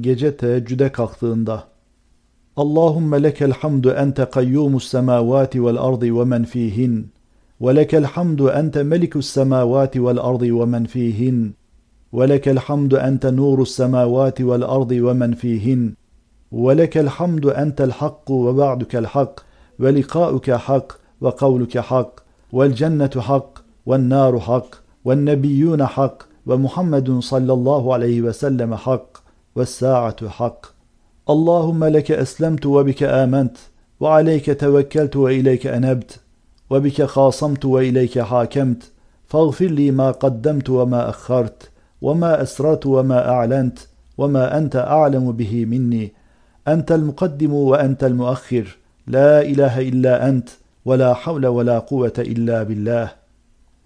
gece teheccüde kalktığında Allahümme lekel hamdu ente kayyumus semavati vel ardı ve men fihin ve lekel hamdu ente melikus semavati vel ardı ve men fihin ente nurus semavati vel ardı ve men fihin ولك الحمد أنت الحق وبعدك الحق ولقاؤك حق وقولك حق والجنة حق والنار حق والنبيون حق ومحمد صلى الله عليه وسلم حق والساعة حق. اللهم لك أسلمت وبك آمنت وعليك توكلت وإليك أنبت وبك خاصمت وإليك حاكمت. فاغفر لي ما قدمت وما أخرت وما أسررت وما أعلنت وما أنت أعلم به مني. أنت المقدم وأنت المؤخر لا إله إلا أنت ولا حول ولا قوة إلا بالله.